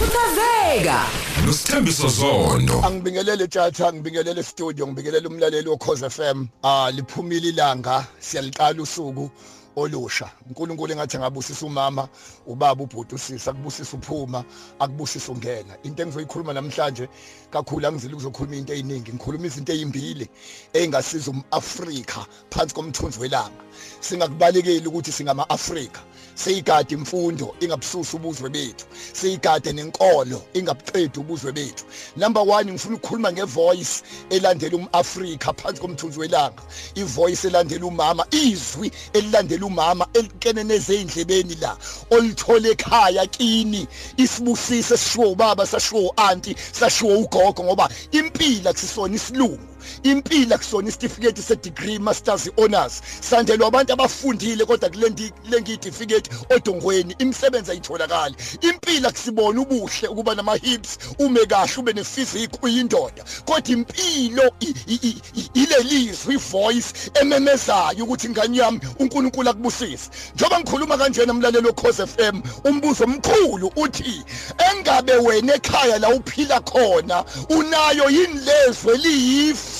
khuthazeka nosithembiso zondo angibingelele tjatha ngibingelele studio ngibingelele umlaleli wokhoze FM ah liphumile ilanga siyaliqala usuku. Olusha. uNkulunkulu engathi ngabusisa umama ubaba ubhuti usisa akubusisa uphuma akubusisa ungena. Into engizoyikhuluma namhlanje kakhulu angizile ukuzokhuluma into eziningi ngikhuluma izinto ezimbili engasiza umAfrika phansi komthunzi welanga. Singakubalekeli ukuthi singama-Afrika. Seyigade imfundo ingabususa ubuzwe bethu. Seyigade nenkolo ingabuqedi ubuzwe bethu. Number 1 ngifuna ukukhuluma ngevoice elandela umAfrika phansi komthunzi welanga. Ivoice elandela umama izwi elilandela umama elikeneneze endlebeni la olithole ekhaya kini. Isibusise sishiwo ubaba sashiwo anti sashiwo ugogo ngoba impilo akusisona isilungu. Impilo akusona isitifiketi sedegree masters honors. Sandelwa abantu abafundile kodwa kule ngiyitifiketi odongweni imisebenzi ayitholakali. Impilo akusibona ubuhle ukuba nama hips ume kahle ube nephysique uyindoda. Kodwa impilo ilelizwi ivoice ememezayo ukuthi ingane yami uNkulunkulu akubusise. Njoba ngikhuluma kanjena umlalelo wekhoze FM umbuzo omkhulu uthi engabe wena ekhaya la uphila khona unayo yini lezwe liyifu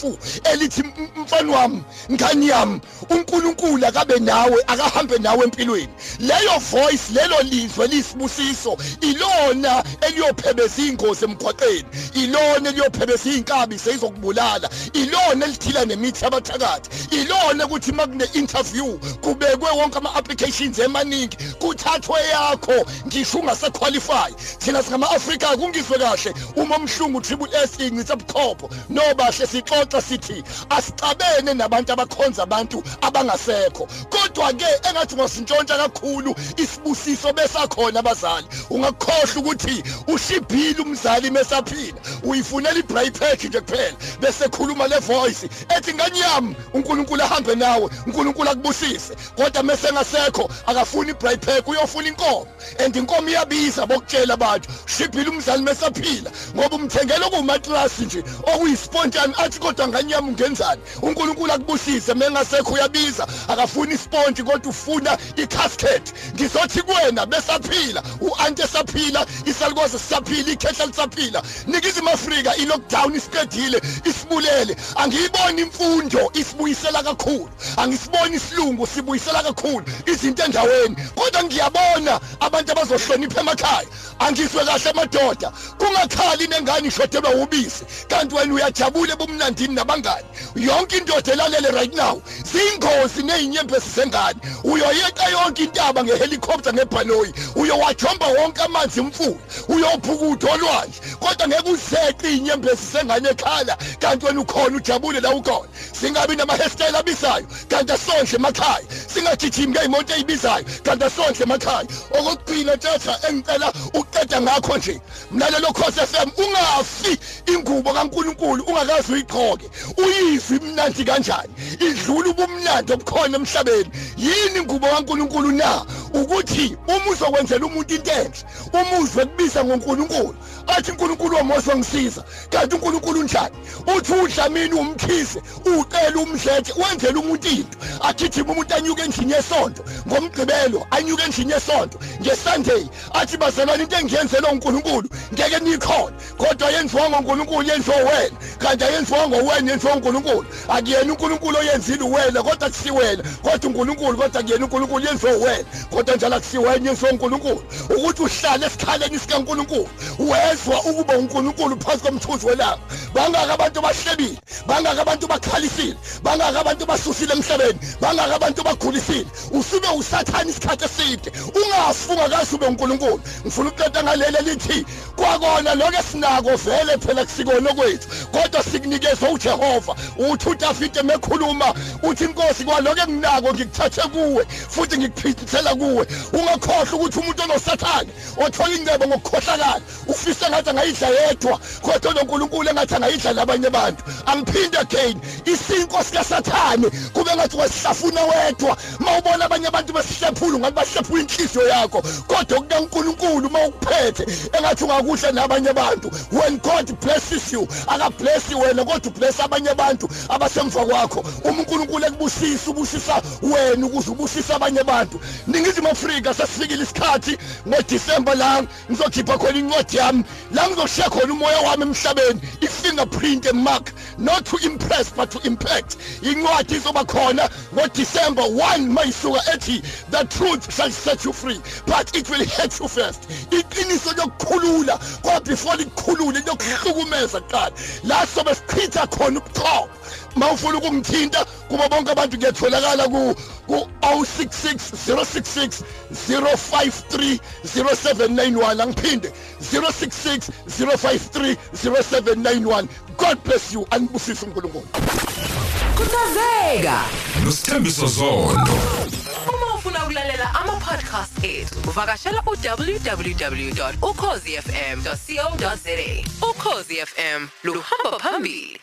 elithi mfana wami ngani yami uNkulunkulu akabe nawe akahambe nawe empilweni. Leyo voice lelo lizwe lisibusiso ilona eliyophebeza ingozi emgwaqeni ilona eliyophebeza inkabi seyizokubulala ilona elithila nemithi abathakathi ilona ukuthi makune interview kubekwe wonke ama applications emaningi kuthathwe yakho ngisho ungasequalify thina singama Africa kungizwe kahle uma umhlungu triple S incitha bukhopho nobahle sixoxa sithi asicabene nabantu abakhonza abantu abangasekho. Kodwa ke engathi ngosintshontsha kakhulu isibusiso besakhona abazali. Ungakhohlwa ukuthi ushibhile umzali mesaphila uyifunela ibray pack nje kuphela bese khuluma le voice ethi ngani yami? uNkulunkulu ahambe nawe uNkulunkulu akubusise. Kodwa mase ngasekho akafuni ibray pack uyofuna inkomo. And inkomo iyabiza bokutshela abantu shibhile umzali mesaphila ngoba umthengela okumatrasi nje okuyispontane athi kodwa ngani yami ungenzani? uNkulunkulu akubusise mengasekho uyabiza. Akafuni isponge kodwa ufuna icasket. Ngizothi kuwena besaphila. Uante saphila isalukoze sisaphila ikhehla lisaphila. Nikizimu Afrika ilockdown isiqedile isibulele. Angiyiboni imfundo isibuyisela kakhulu. Angisiboni isilungu sibuyisela kakhulu. Izinto endaweni. Kodwa ngiyabona abantu abazohlonipha emakhaya. Angizwe kahle madoda. Kungakhali nengane ishodelwa ubisi. Kanti wena uyajabule bomnandini nabangani. Yonke indoda elalele right now zingozi nezinyembezi zengane uyoyeqa yonke intaba ngehelicopter ngebhanoyi. Uyowajomba wonke amanzi emfula uyophukutha olwandle kodwa ngeke uzeqe inyembezi zengane ekhala kanti wena ukhona ujabule la ukhona. Singabi nama hairstyle abisayo kanti asondle emakhaya. Singagijimi ngeyimoto ezibizayo kanti asondle emakhaya. Okugcina tjatha engicela uqeda ngakho nje. Mlalelo khosi FM ungafi ingubo kaNkuluNkulu ungakazi uyiqhoke uyizwe imnandi kanjani? Idlula ubumnandi obukhona emhlabeni. Yini ingubo kaNkuluNkulu na? Ukuthi uma uzokwenzela umuntu into enhle umuzwe kubiza ngoNkulunkulu. Athi uNkulunkulu wamoswa ngisiza kanti uNkulunkulu njani uthi udlamini umkhise ucela umdletshe wenzela umuntu into. Agijima umuntu anyuke endlini yesonto ngomgqibelo anyuke endlini yesonto. Ngesunday athi bazalwane into engiyenzela uNkulunkulu ngeke nikhona kodwa yenziwa ngoNkulunkulu yenziwa wena kanti ayenziwa ngowena yenziwa uNkulunkulu akuyena uNkulunkulu oyenzile wena kodwa kusiwena kodwa uNkulunkulu kodwa kuyena uNkulunkulu yenziwa wena kodwa njalo akusiwena yenziwa uNkulunkulu ukuthi uhlale esikhaleni sikaNkulunkulu wezwa ukuba uNkulunkulu phansi komthuzi welanga. Bangaka abantu bahlebile bangaka abantu bakhalisile bangaka abantu basusile emhlabeni bangaka abantu bagulisile usube usathana isikhathi eside ungafunga kahle ube uNkulunkulu. Ngifuna ukuqeda ngaleli lithi kwakona lokho esinako vele phela kusikona kwethu kodwa sikunikezwe uJehova. Uthi uDavide mekhuluma uthi inkosi kwaloko enginako ngikuthathe kuwe futhi ngikuphithithela kuwe. Ungakhohlwa ukuthi umuntu onosathane othola ingcebo ngokukhohlakala ufisa ngathi angayidla yedwa kodwa uNkulunkulu engathi angayidla labanye abantu. Angiphinde again isinko sikasathane kube ngathi wasihlafuna wedwa. Mawubona abanye abantu besihlephula ngathi bahlephula inhliziyo yakho. Kodwa kukaNkulunkulu mawukuphethe engathi ungakuhle nabanye abantu when God blesses you ungaziblessi wena kodwa ubless abanye abantu abasemva kwakho. Uma uNkulunkulu ekubusisa ubusisa wena ukuze ubusisa abanye abantu. Ningizimu Afrika sesifikile isikhathi ngoDisemba la ngizokhipha khona incwadi yami. La ngizoshiya khona umoya wami emhlabeni i-fingerprint mark not to impress but to impact. Incwadi izoba khona. ngoDisemba 1 mayisuka ethi the truth shall set you free but it will hurt you first. Iqiniso lokukhulula kodwa before likukhulule lokuhlukumeza kuqala la sobe sichitha khona ubuchopho mawufuna ukungithinta kuba bonke abantu kuyatholakala ku ku 066066 053 0791 angiphinde 066 053 0791 God bless you. Anibusise uNkulunkulu. Khuthazeka. nosithembiso zondo Uma ufuna ukulalela ama-podcast ethu, uvakashela u-www.ukhozifm.co.za. Ukhozi FM, luhamba phambili.